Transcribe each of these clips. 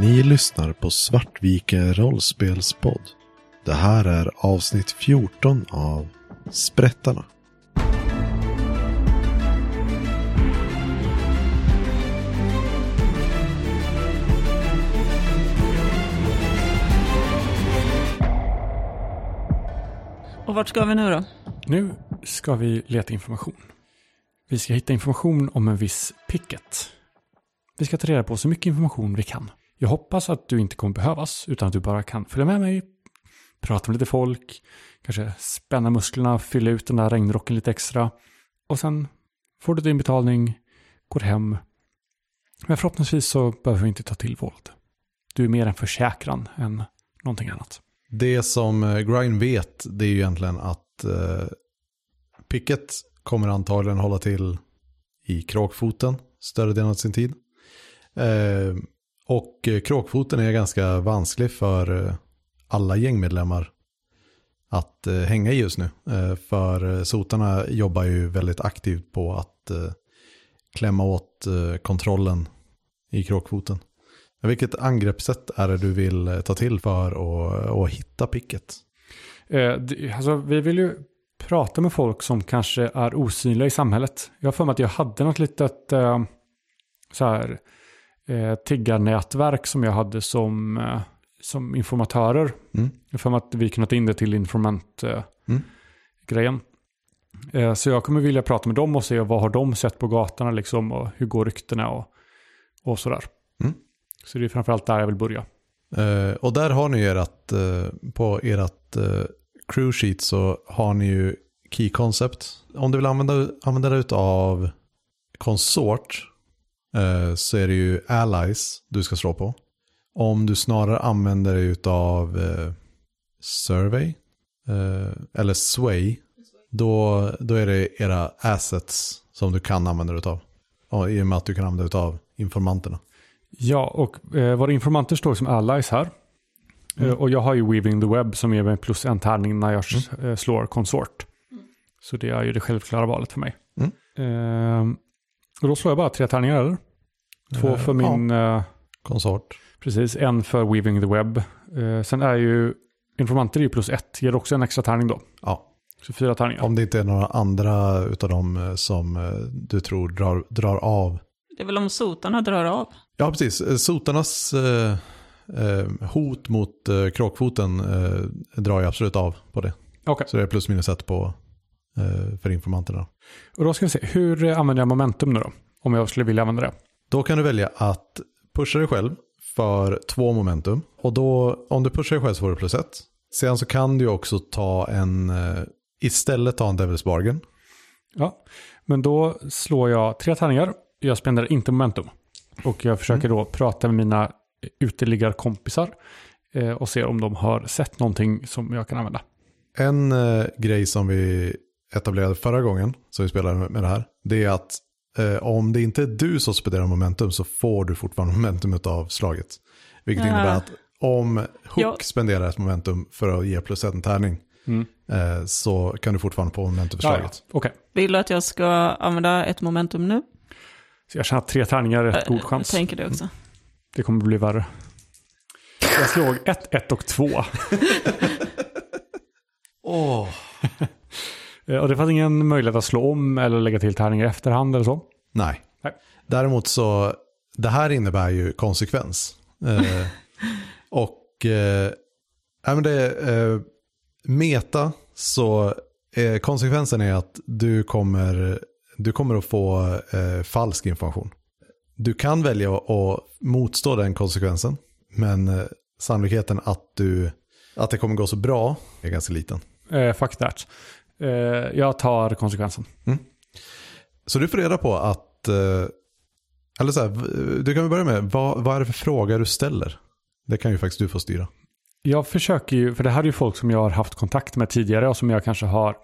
Ni lyssnar på Svartviken rollspelspodd. Det här är avsnitt 14 av Sprättarna. Och vart ska vi nu då? Nu ska vi leta information. Vi ska hitta information om en viss picket. Vi ska ta reda på så mycket information vi kan. Jag hoppas att du inte kommer behövas, utan att du bara kan följa med mig, prata med lite folk, kanske spänna musklerna, fylla ut den där regnrocken lite extra. Och sen får du din betalning, går hem. Men förhoppningsvis så behöver vi inte ta till våld. Du är mer en försäkran än någonting annat. Det som eh, Grind vet det är ju egentligen att eh, Picket kommer antagligen hålla till i Kråkfoten större delen av sin tid. Eh, och eh, Kråkfoten är ganska vansklig för eh, alla gängmedlemmar att eh, hänga i just nu. För sotarna jobbar ju väldigt aktivt på att klämma åt kontrollen i Kråkfoten. Vilket angreppssätt är det du vill ta till för att, att hitta picket? Eh, alltså, vi vill ju prata med folk som kanske är osynliga i samhället. Jag har för mig att jag hade något litet eh, så här, eh, tiggarnätverk som jag hade som, eh, som informatörer. Mm. För att vi ta in det till informant-grejen. Mm. grejen. Eh, så jag kommer vilja prata med dem och se vad har de sett på gatorna liksom och hur går ryktena och, och sådär. Mm. Så det är framförallt där jag vill börja. Eh, och där har ni ert, eh, på ert crew sheet så har ni ju key concept. Om du vill använda, använda det av konsort eh, så är det ju allies du ska slå på. Om du snarare använder dig av uh, survey eh, eller sway då, då är det era assets som du kan använda dig av. I och med att du kan använda dig av informanterna. Ja, och eh, våra informanter står som allies här. Mm. Eh, och jag har ju Weaving the Web som ger mig plus en tärning när jag Mm. eh, slår konsort. Så det är ju det självklara valet för mig. Mm. Och då slår jag bara tre tärningar, eller? Två Eh, för min, eh, Konsort. precis, en för Weaving the Web. Eh, sen är ju informanter är ju plus ett, ger också en extra tärning då. Ja, Så fyra tärningar. Om det inte är några andra utav dem eh, som eh, du tror drar, drar av. Det är väl om sotarna drar av. Ja, precis. Sotarnas eh, hot mot eh, kråkfoten eh, drar ju absolut av på det. Okej, Så det är plus minus ett på, för informanterna. och då ska vi se, hur eh, använder jag momentum nu då? Om jag skulle vilja använda det. Då kan du välja att pusha dig själv för två momentum. Och då, om du pushar dig själv så får du plus ett. Sen så kan du också ta en, eh, istället ta en Devil's Bargain. Ja, men då slår jag tre tärningar. Jag spenderar inte momentum. Och jag försöker då prata med mina uteliggarkompisar eh, och se om de har sett någonting som jag kan använda. En eh, grej som vi etablerade förra gången, som vi spelade med, det här, det är att eh, om det inte är du som spenderar momentum så får du fortfarande momentum av slaget. Vilket Ja. innebär att om Hook Ja. spenderar ett momentum för att ge plus en tärning Mm. eh, så kan du fortfarande få momentum för Ja, ja. slaget. Okej, Vill du att jag ska använda ett momentum nu? så jag känner att tre tärningar är rätt god Jag chans. tänker det också. Det kommer bli värre. Jag slog 1, 1 och 2. Åh. Eh, Och det fanns ingen möjlighet att slå om eller lägga till tärningar i efterhand eller så. Nej. Nej. Däremot så, det här innebär ju konsekvens. Eh, och eh, ja, men det, eh, meta så eh, konsekvensen är att du kommer, du kommer att få eh, falsk information. Du kan välja att motstå den konsekvensen, men eh, sannolikheten att, du, att det kommer gå så bra är ganska liten. Eh, fuck that. Eh, jag tar konsekvensen. Så du får reda på att, eh, eller så här, du kan väl börja med, vad, vad är det för fråga du ställer? Det kan ju faktiskt du få styra. Jag försöker ju, för det här är ju folk som jag har haft kontakt med tidigare och som jag kanske har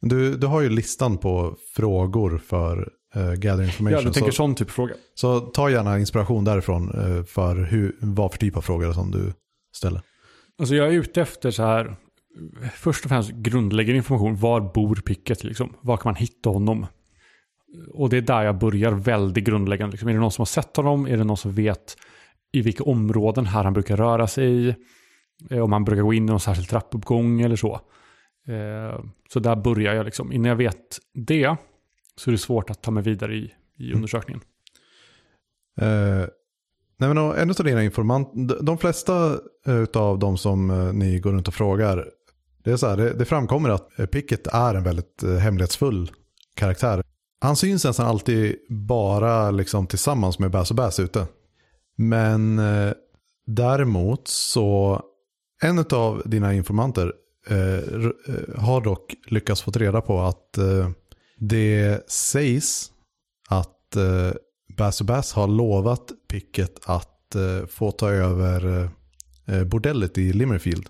Du, du har ju listan på frågor för uh, Gather Information. Ja, du tänker så, sån typ av fråga. så ta gärna inspiration därifrån eh, för hur, vad för typ av frågor som du ställer. Alltså jag är ute efter så här, först och främst grundläggande information. Var bor Picket liksom? Var kan man hitta honom? Och det är där jag börjar väldigt grundläggande. Liksom. Är det någon som har sett honom? Är det någon som vet i vilka områden här han brukar röra sig. eh, Om han brukar gå in i någon särskild trappuppgång eller så. Eh, Så där börjar jag liksom. Innan jag vet det så är det svårt att ta mig vidare i, i undersökningen. Eh, nej men en av dina informant, de, flesta av de som ni går runt och frågar, det, är så här, det, det framkommer att Pickett är en väldigt eh, hemlighetsfull karaktär. Han syns nästan alltid bara liksom tillsammans med Bass och Bass ute. Men eh, däremot så, en av dina informanter eh, eh, har dock lyckats få reda på att eh, det sägs att eh, Bass och Bass har lovat Pickett att eh, få ta över eh, eh bordellet i Limmerfield.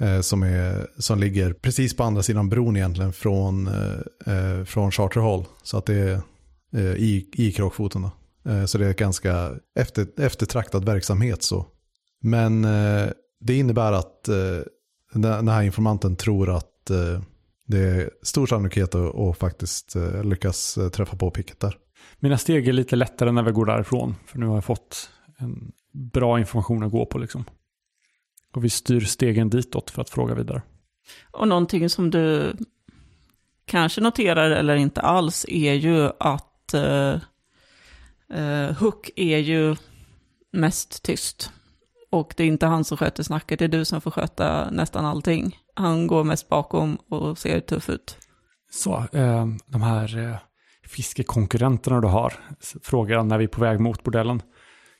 Eh, som, är, som ligger precis på andra sidan bron egentligen från, eh, eh från Charter Hall. Så att det är eh, i, i Kråkfoten. Då. Eh, så det är ganska efter, eftertraktad verksamhet. så. Men eh, det innebär att eh, den, den här informanten tror att eh, det är stor sannolikhet att, att faktiskt eh, lyckas eh, träffa på picket där. Mina steg är lite lättare när vi går därifrån. För nu har jag fått en bra information att gå på liksom. Och vi styr stegen ditåt för att fråga vidare. Och någonting som du kanske noterar eller inte alls är ju att eh, eh, Hook är ju mest tyst. Och det är inte han som sköter snacket, det är du som får sköta nästan allting. Han går mest bakom och ser tuff ut. Så, eh, de här eh, fiskekonkurrenterna du har, frågar när vi är på väg mot bordellen.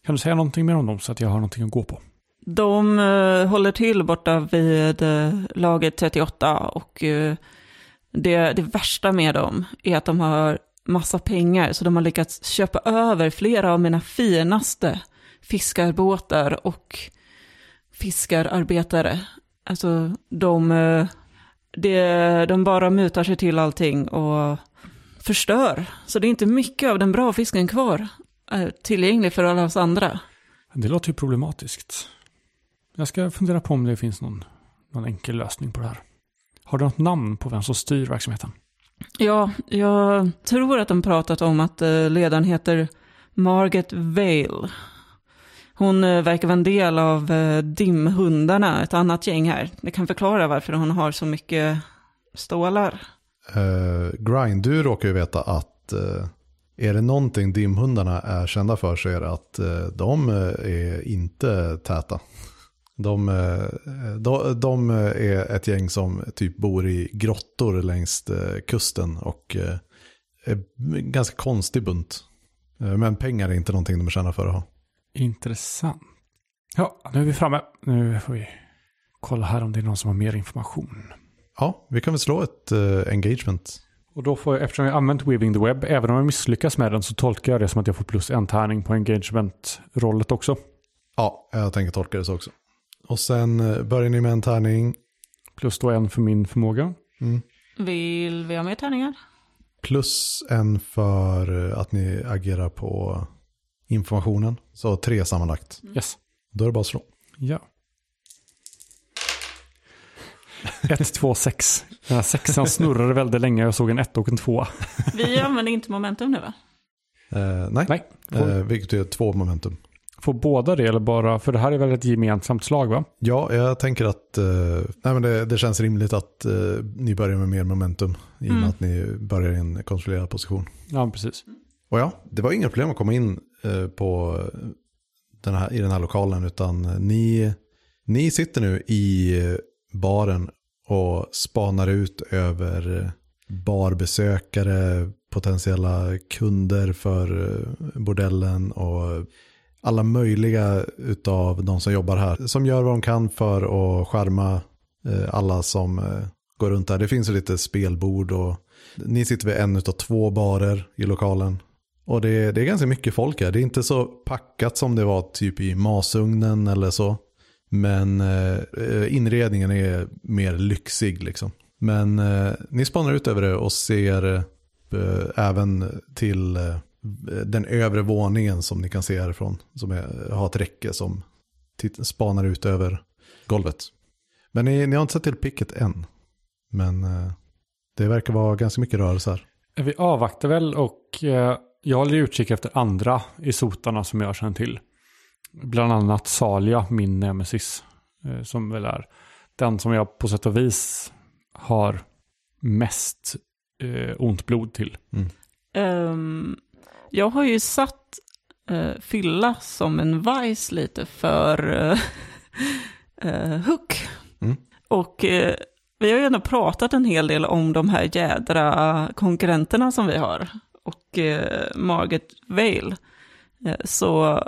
Kan du säga någonting mer om dem så att jag har någonting att gå på? De uh, håller till borta vid uh, laget 38 och uh, det, det värsta med dem är att de har massa pengar så de har lyckats köpa över flera av mina finaste fiskarbåtar och fiskararbetare. Alltså de, de, de bara mutar sig till allting och förstör. Så det är inte mycket av den bra fisken kvar tillgänglig för alla oss andra. Det låter ju problematiskt. Jag ska fundera på om det finns någon, någon enkel lösning på det här. Har du något namn på vem som styr verksamheten? Ja, jag tror att de pratat om att eh, ledaren heter Margaret Vale. Hon eh, verkar vara en del av eh, dimhundarna, ett annat gäng här. Det kan förklara varför hon har så mycket stålar. Uh, Grind, du råkar ju veta att eh, är det någonting dimhundarna är kända för så är det att eh, de är inte täta. De, eh, de, de är ett gäng som typ bor i grottor längs eh, kusten och eh, är ganska konstig bunt. Men pengar är inte någonting de kända för att ha. Intressant. Ja, nu är vi framme. Nu får vi kolla här om det är någon som har mer information. Ja, vi kan väl slå ett eh, engagement. Och då får jag, eftersom jag använt Weaving the Web, även om jag misslyckas med den så tolkar jag det som att jag får plus en tärning på engagement-rollet också. Ja, jag tänker tolka det så också. Och sen eh, börjar ni med en tärning. Plus då en för min förmåga. Mm. Vill vi ha mer tärningar? Plus en för eh, att ni agerar på informationen. Så tre sammanlagt. Yes. Då är det bara att slå. Ja. 1, 2, 6. Den här sexan snurrade väldigt länge. Jag såg en ett och en två. Vi använder inte momentum nu va? Eh, nej, Nej. Eh, vilket är två momentum. Får båda det eller bara, för det här är väl ett gemensamt slag va? Ja, jag tänker att eh, nej, men det, det känns rimligt att eh, ni börjar med mer momentum. I och med Mm. att ni börjar i en kontrollerad position. Ja, precis. Och ja, det var inga problem att komma in eh, på den här, i den här lokalen. Utan ni, ni sitter nu i eh, baren och spanar ut över barbesökare, potentiella kunder för eh, bordellen och alla möjliga utav de som jobbar här. Som gör vad de kan för att skärma eh, alla som eh, går runt där. Det finns lite spelbord och ni sitter vid en utav två barer i lokalen. Och det, det är ganska mycket folk här. Det är inte så packat som det var typ i masugnen eller så. Men eh, inredningen är mer lyxig liksom. Men eh, ni spanar ut över det och ser eh, även till eh, den övre våningen som ni kan se härifrån. Som är, har ett räcke som spanar ut över golvet. Men ni, ni har inte sett till picket än. Men eh, det verkar vara ganska mycket rörelse här. Vi avvaktar väl och eh, jag håller utkik efter andra i sotarna som jag känner till. bland annat Salia, min nemesis. Eh, som väl är den som jag på sätt och vis har mest eh, ont blod till. Ehm, jag har ju satt uh, Fylla som en vice lite för uh, uh, Hook. Mm. Och uh, vi har ju ändå pratat en hel del om de här jädra konkurrenterna som vi har. Och uh, Margaret Vale. Uh, så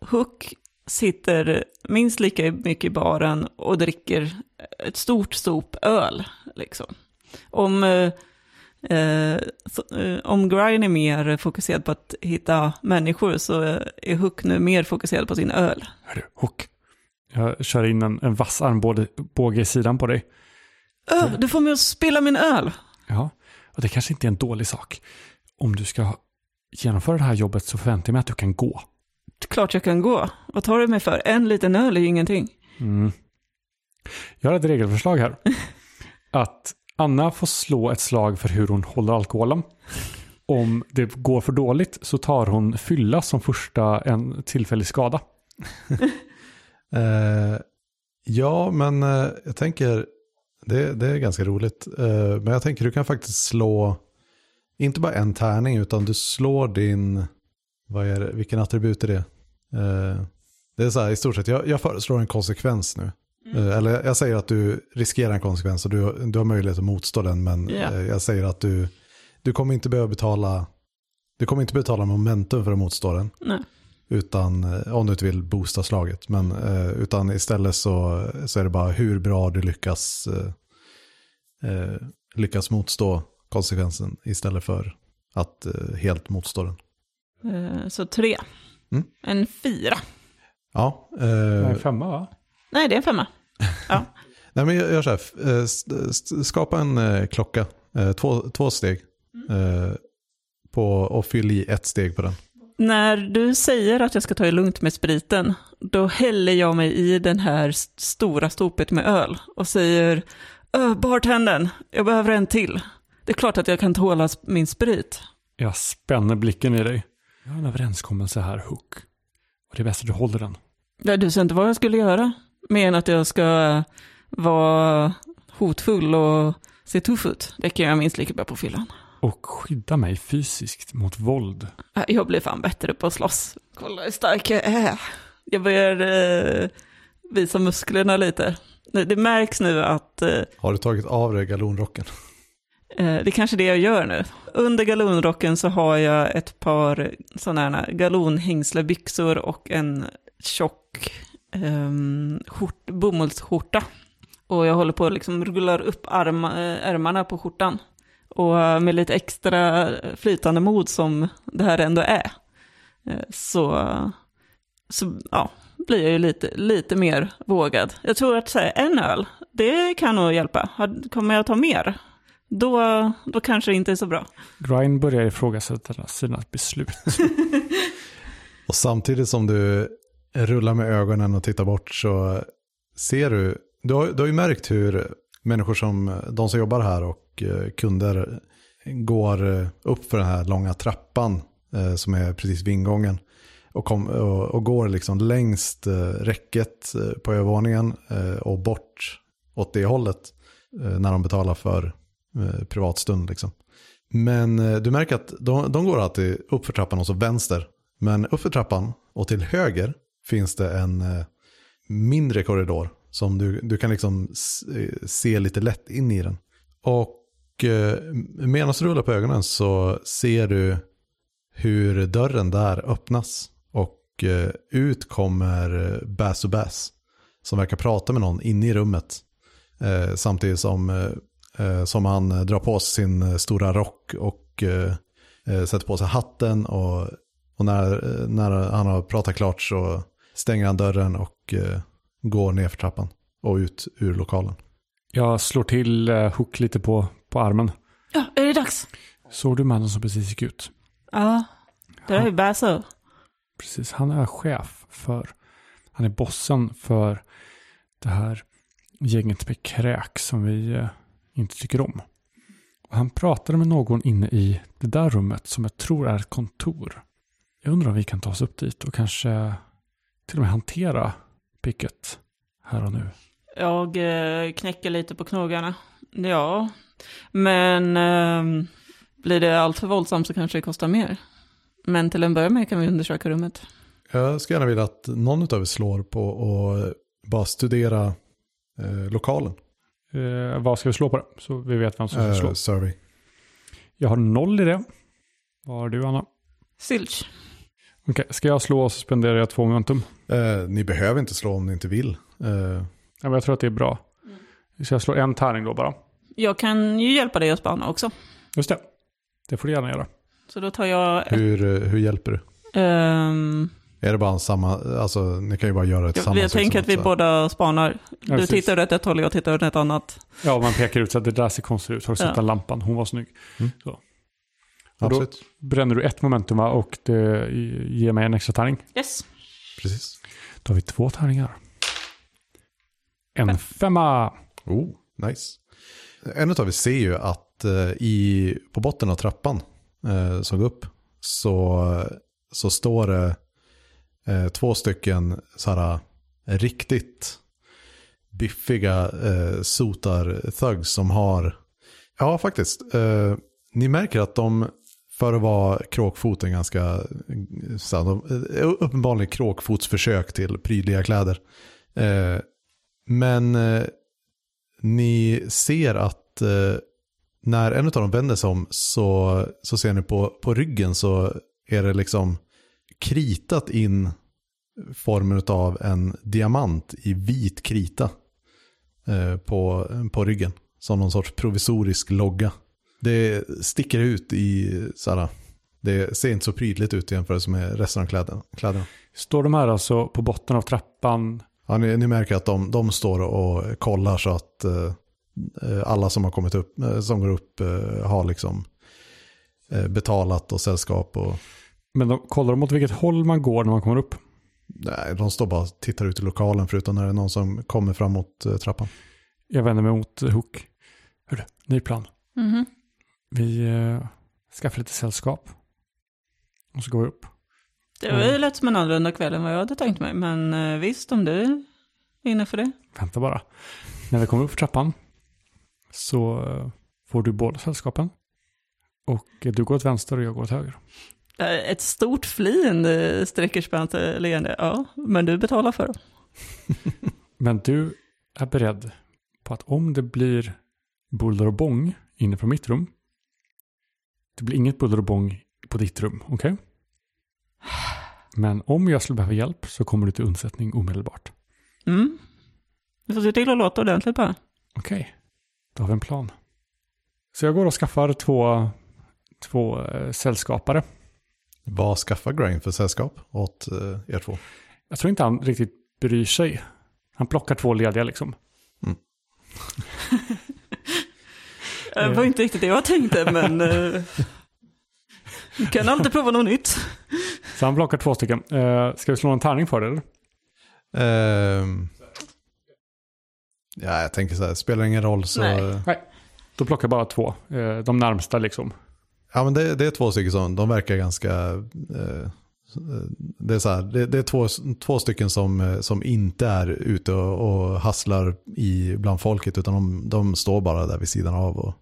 Hook sitter minst lika mycket i baren och dricker ett stort stop öl. Liksom. Om, eh, eh, så, eh, om Grine är mer fokuserad på att hitta människor så är Hook nu mer fokuserad på sin öl. Hörru, Hook. Jag kör in en, en vass armbåge i sidan på dig. Öh, du får mig att spilla min öl! Ja, och det kanske inte är en dålig sak. Om du ska genomföra det här jobbet så förväntar jag mig att du kan gå. Klart jag kan gå. Vad tar du mig för? En liten öl är ju ingenting. Mm. Jag har ett regelförslag här. Att Anna får slå ett slag för hur hon håller alkoholen. Om det går för dåligt så tar hon fylla som första en tillfällig skada. Eh, ja, men eh, jag tänker, det, det är ganska roligt. Eh, men jag tänker du kan faktiskt slå, inte bara en tärning, utan du slår din, vad är det, vilken attribut är det? Eh, det är så här i stort sett, jag, jag föreslår en konsekvens nu. Eh, eller jag säger att du riskerar en konsekvens och du, du har möjlighet att motstå den, men eh, jag säger att du, du kommer inte behöva betala, du kommer inte betala momentum för att motstå den. Nej. Utan, eh, om du inte vill boosta slaget. Men, eh, utan istället så, så är det bara hur bra du lyckas, eh, lyckas motstå konsekvensen istället för att eh, helt motstå den. Eh, så tre. Mm. En fyra. Ja, Nej, eh, femma va? Nej, det är en femma. Ja. nej men jag gör så här, eh, skapa en eh, klocka, eh, två, två steg. Eh, på, och fyll i ett steg på den. När du säger att jag ska ta det lugnt med spriten, då häller jag mig i den här st- stora stopet med öl och säger "Öh, bartendern, jag behöver en till. Det är klart att jag kan tåla min sprit. Jag spänner blicken i dig. Jag har en överenskommelse här, Hook. Och det är bäst att du håller den. Ja, du sa inte vad jag skulle göra, mer än att jag ska vara hotfull och se tuff ut. Det kan jag minst lika bra på fyllan. Och skydda mig fysiskt mot våld. Jag blir fan bättre på att slåss. Kolla hur stark jag är. Jag börjar eh, visa musklerna lite. Det det märks nu att eh, Har du tagit av dig galonrocken? Eh, Det är kanske det jag gör nu. Under galonrocken så har jag ett par sådana här galonhängslebyxor och en tjock um, skjort, bomullsskjorta. Och jag håller på att liksom rullar upp arma, eh, ärmarna på skjortan. Och eh, med lite extra flytande mod som det här ändå är. eh, Så, så ja, blir jag ju lite, lite mer vågad. Jag tror att så här, en öl, det kan nog hjälpa. Kommer jag ta mer? Då, då kanske det inte är så bra. Grind börjar ifrågasätta sina beslut. Och samtidigt som du rullar med ögonen och tittar bort så ser du, du har, du har ju märkt hur människor som, de som jobbar här och eh, kunder går eh, upp för den här långa trappan eh, som är precis vid ingången. Och, kom, och, och går liksom längst eh, räcket på övervåningen eh, och bort åt det hållet eh, när de betalar för eh, privatstund. Liksom. Men eh, du märker att de, de går alltid upp för trappan och så vänster. Men upp för trappan och till höger finns det en eh, mindre korridor som du, du kan liksom eh, se lite lätt in i den. Och eh, medan du rullar på ögonen så ser du hur dörren där öppnas. Och eh, ut kommer Bass och Bass som verkar prata med någon inne i rummet. Eh, samtidigt som, eh, som han drar på sig sin stora rock och sätter på sig hatten. Och, och när, när han har pratat klart så stänger han dörren och eh, går ner för trappan och ut ur lokalen. Jag slår till eh, Hook lite på, på armen. Ja, är det dags? Såg du mannen som precis gick ut? Ja, det är ju Basso. Precis, han är chef för, han är bossen för det här gänget med kräk som vi eh, inte tycker om. Och han pratade med någon inne i det där rummet som jag tror är ett kontor. Jag undrar om vi kan ta oss upp dit och kanske till och med hantera picket här och nu. Jag eh, knäcker lite på knogarna. Ja, men eh, blir det allt för våldsamt så kanske det kostar mer. Men till en början med kan vi undersöka rummet. Jag skulle gärna vilja att någon av er slår på att bara studera eh, lokalen. Eh, vad ska vi slå på det? Så vi vet vem som ska Eh, slå. survey. Jag har noll i det. Vad har du Anna? Silch. Okej, ska jag slå så spenderar jag två momentum. Eh, ni behöver inte slå om ni inte vill. Eh, Ja, men jag tror att det är bra. Så jag slår en tärning då bara. Jag kan ju hjälpa dig att spana också. Just det. Det får du gärna göra. Så då tar jag ett, hur, eh, hur hjälper du? ehm, Är det bara en samma, alltså ni kan ju bara göra det tillsammans. jag tänker att vi båda spanar. Ja, Du tittar åt ett håll och jag tittar åt ett annat. Ja, man pekar ut så att det där ser konstigt ut. Har du sett Ja. den lampan? Hon var snygg. Mm. Så. Och då Absolut, bränner du ett momentum och det ger mig en extra tärning. Yes. precis. Då har vi två tärningar. En femma. Oh, nice. En av er ser ju att eh, i, på botten av trappan eh, som går upp så, så står det eh, två stycken så här, eh, riktigt biffiga eh, sotar-thugs som har, ja faktiskt, eh, ni märker att de för att vara kråkfoten ganska, så här, de, eh, uppenbarligen kråkfotsförsök till prydliga kläder. Eh, men eh, ni ser att eh, när en av dem vänder sig om så, så ser ni på, på ryggen så är det liksom kritat in formen av en diamant i vit krita eh, på, på ryggen. Som någon sorts provisorisk logga. Det sticker ut i såhär, det ser inte så prydligt ut i jämförelse med resten av kläderna. kläderna. Står de här alltså på botten av trappan? Ja, ni, ni märker att de, de står och kollar så att eh, alla som har kommit upp, eh, som går upp eh, har liksom eh, betalat och sällskap och Men de, kollar de åt vilket håll man går när man kommer upp? nej, de står bara och tittar ut i lokalen förutom när det är någon som kommer fram mot eh, trappan. Jag vänder mig mot Hook. Hörru, ny plan. Mhm. Vi eh, skaffar lite sällskap. Och så går vi upp. Det var ju lätt som en annorlunda kväll än vad jag hade tänkt mig. Men eh, visst, om du är inne för det. Vänta bara. När vi kommer upp för trappan så eh, får du båda sällskapen. Och eh, du går åt vänster och jag går åt höger. Eh, Ett stort fleende sträcker sig på hans eh, leende. Ja, men du betalar för det. Men du är beredd på att om det blir buller och bång inne på mitt rum. Det blir inget buller och bång på ditt rum, okej? Men om jag skulle behöva hjälp så kommer du till undsättning omedelbart. Mm. Du får se till att låta ordentligt bara. Okej, då har vi en plan. Så jag går och skaffar två, två eh, sällskapare. Vad skaffar Grain för sällskap åt eh, er två? Jag tror inte han riktigt bryr sig. Han plockar två lediga liksom. Det var inte riktigt det jag tänkte, men... eh, Du kan alltid prova något nytt. Så han plockar två stycken. Eh, ska vi slå en tärning för det eller? Ehm, ja, jag tänker så här, spelar ingen roll så... Nej. Då plockar jag bara två. Eh, de närmsta liksom. Ja, men det, det är två stycken som, de verkar ganska... Eh, det är så här, det, det är två, två stycken som, eh, som inte är ute och, och hasslar i, bland folket, utan de, de står bara där vid sidan av och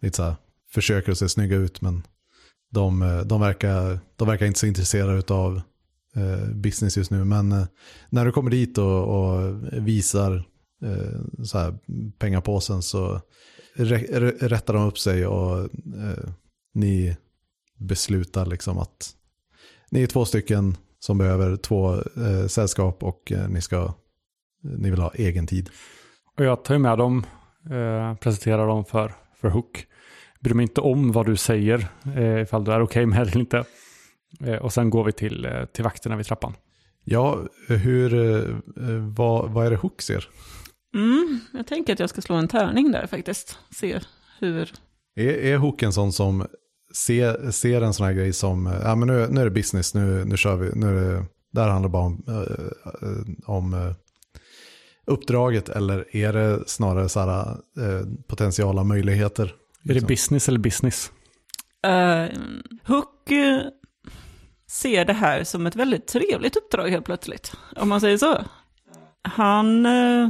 lite så här, försöker att se snygga ut, men de, eh, de, verkar, de verkar inte så intresserade av eh, business just nu. Men eh, när du kommer dit och, och visar eh, så här, pengapåsen så rättar de upp sig och eh, ni beslutar liksom att ni är två stycken som behöver två eh, sällskap och eh, ni, ska, ni vill ha egen tid. Och jag tar med dem, eh, presenterar dem för, för Hook. Bryr mig inte om vad du säger, eh, ifall du är okej med det eller inte. Eh, och sen går vi till, eh, till vakterna vid trappan. Ja, hur, eh, vad, vad är det Hook ser? Mm, jag tänker att jag ska slå en tärning där faktiskt. Se hur... Är, är Hook en sån som ser, ser en sån här grej som, eh, ja men nu, nu är det business, nu, nu kör vi, nu är det, där handlar det bara om, eh, eh, om eh, uppdraget eller är det snarare så här, eh, potentiala möjligheter? Är det liksom? business eller business? Uh, Hook... eh, ser det här som ett väldigt trevligt uppdrag helt plötsligt. Om man säger så. Han, eh,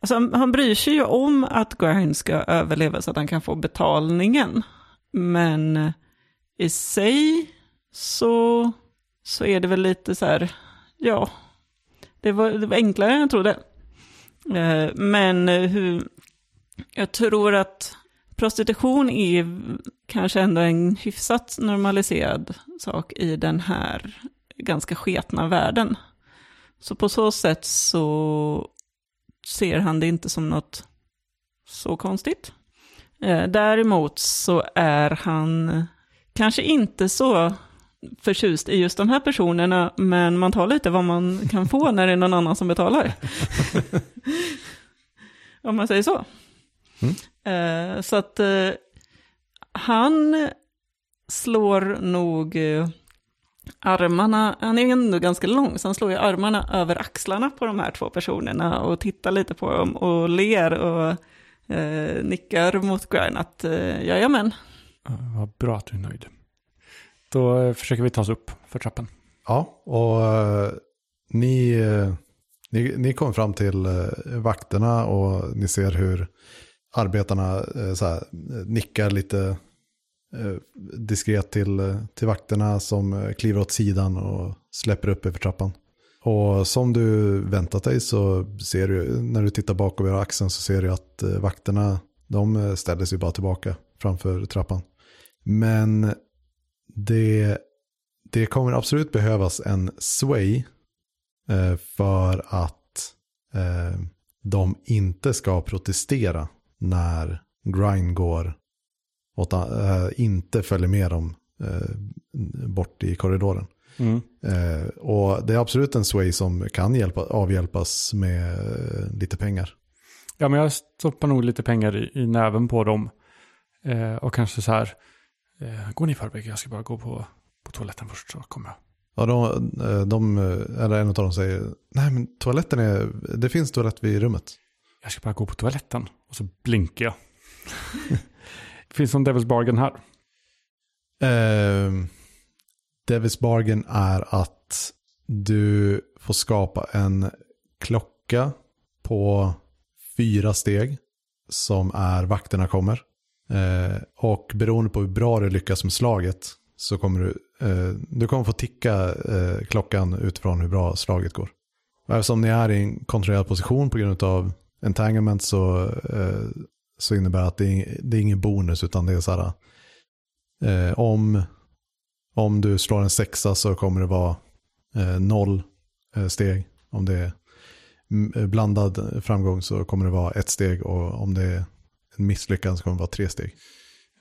alltså, han- bryr sig ju om att Grind ska överleva så att han kan få betalningen. Men i sig så, så är det väl lite så här, ja, det var, det var enklare än jag trodde. Men hur, jag tror att prostitution är kanske ändå en hyfsat normaliserad sak i den här ganska sketna världen. Så på så sätt så ser han det inte som något så konstigt. Eh, Däremot så är han kanske inte så förtjust i just de här personerna, men man tar lite vad man kan få när det är någon annan som betalar. Om man säger så. Eh, så att eh, han slår nog eh, armarna, han är ändå ganska lång, så han slår ju armarna över axlarna på de här två personerna och tittar lite på dem och ler och eh, nickar mot Grind att eh, jajamän, Ja, Vad bra att du är nöjd. Då försöker vi ta oss upp för trappan. Ja, och eh, ni, ni, ni kommer fram till vakterna och ni ser hur arbetarna eh, så här, nickar lite eh, diskret till, eh, till vakterna som eh, kliver åt sidan och släpper upp över trappan. Och som du väntat dig så ser du, när du tittar bakom över axeln så ser du att eh, vakterna, de eh, ställer sig bara tillbaka framför trappan. Men det det kommer absolut behövas en sway eh, för att eh, de inte ska protestera när Grind går åt, eh, inte följer med dem eh, bort i korridoren. Mm. Eh, och det är absolut en sway som kan hjälpa, avhjälpas med lite pengar. Ja, men jag stoppar nog lite pengar i, i näven på dem. Och kanske så här, eh, gå ni i förväg, jag ska bara gå på, på toaletten först så kommer jag. Ja, de, de, eller en av dem säger, nej men toaletten är, det finns toalett vid rummet. Jag ska bara gå på toaletten. Och så blinkar jag. Finns det någon Devil's Bargain här? Uh, Devil's Bargain är att du får skapa en klocka på fyra steg som är vakterna kommer. Uh, och beroende på hur bra du lyckas med slaget så kommer du, uh, du kommer få ticka eh, klockan utifrån hur bra slaget går. Eftersom ni är i en kontrollerad position på grund av entanglement så, eh, så innebär att det är, det är ingen bonus utan det är så här Eh, om, om du slår en sexa så kommer det vara eh, noll steg. Om det är blandad framgång så kommer det vara ett steg och om det är en misslyckande så kommer det vara tre steg.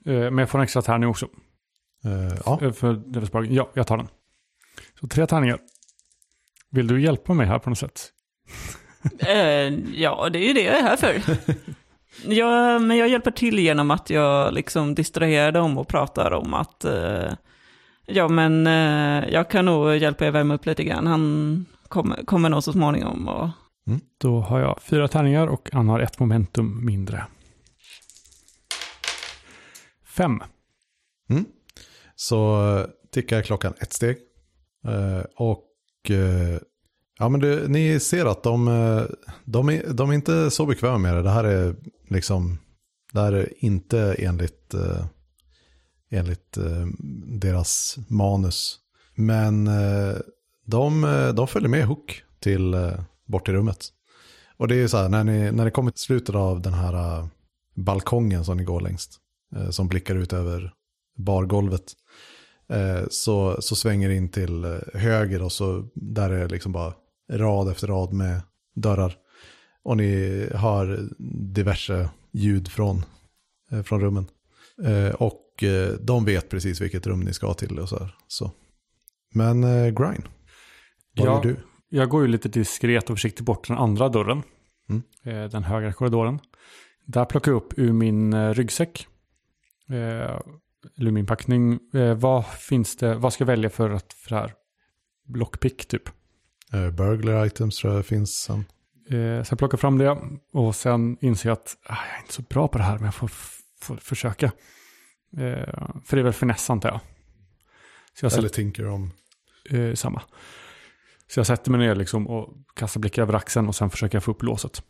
Men jag får en extra tärning också. Eh, ja, för. Ja, jag tar den. Så tre tärningar. Vill du hjälpa mig här på något sätt? Eh, ja, det är ju det jag är här för. Ja, men jag hjälper till genom att jag liksom distraherar dem och pratar om att eh, ja, men eh, jag kan nog hjälpa er värma upp lite grann. Han kommer, kommer nog så småningom. Och, Då har jag fyra tärningar och Anna har ett momentum mindre. Fem. så eh, tickar klockan ett steg. Eh, och eh, ja, men du, ni ser att de, eh, de, är, de är inte så bekväma med det. Det här är liksom, det här är inte enligt, eh, enligt eh, deras manus. Men de, de följer med Hook till bort till rummet. Och det är ju så här, när ni, när ni kommer till slutet av den här balkongen som ni går längst, som blickar ut över bargolvet, så, så svänger det in till höger och så där är det liksom bara rad efter rad med dörrar. Och ni hör diverse ljud från, eh, från rummen. Eh, och eh, de vet precis vilket rum ni ska till och så. Här, så. Men Grind, vad Ja. gör du? Jag går ju lite diskret och försiktigt bort den andra dörren. Mm. Den högra korridoren. Där plockar jag upp ur min ryggsäck. Eller min packning. Vad finns det? Vad ska jag välja för, att, för det här? Blockpick typ. Eh, burglar items tror jag finns sen. Eh, Så jag plockar fram det och sen inser jag att ah, jag är inte så bra på det här men jag får, får försöka. Eh, För det är väl finess antar jag. Så jag Eller sätter, Tinker om eh, samma. Så jag sätter mig ner liksom och kastar blickar över axeln och sen försöker jag få upp låset.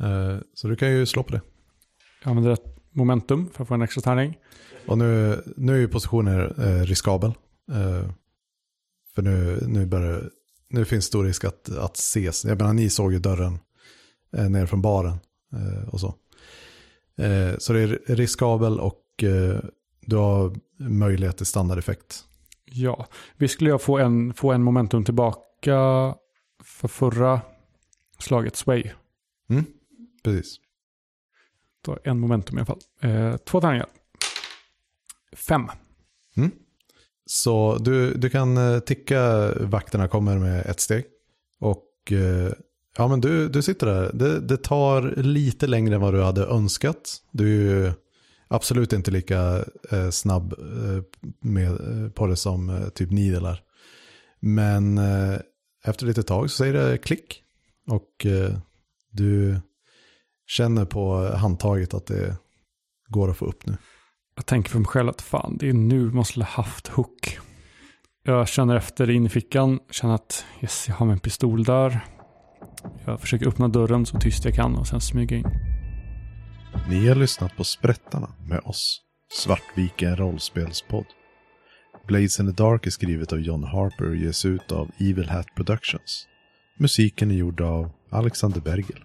Eh, så du kan ju slå på det. Jag använder ett momentum för att få en extra tärning. Och nu, nu är ju positionen eh, riskabel. För nu, nu, börjar, nu finns stor risk att, att ses. Jag menar, ni såg ju dörren eh, ner från baren eh, och så. Eh, så det är riskabel och eh, du har möjlighet till standardeffekt. Ja, vi skulle jag få en, få en momentum tillbaka för förra slaget, Sway. Mm, precis. Då en momentum i alla fall. Eh, två tärningar. Fem. Så du, du kan eh, ticka vakterna kommer med ett steg. Och eh, ja, men du, du sitter där. Det, det tar lite längre än vad du hade önskat. Du är ju absolut inte lika eh, snabb eh, med, eh, på det som eh, typ Nidelar. Men eh, efter lite tag så säger det klick. Och eh, du känner på handtaget att det går att få upp nu. Jag tänker för mig själv att fan, det är nu man skulle haft hook. Jag känner efter in i fickan, känner att yes, jag har min pistol där. Jag försöker öppna dörren så tyst jag kan och sen smyga in. Ni har lyssnat på Sprättarna med oss, Svartviken rollspelspodd. Blades in the Dark är skrivet av John Harper och ges ut av Evil Hat Productions. Musiken är gjord av Alexander Bergel.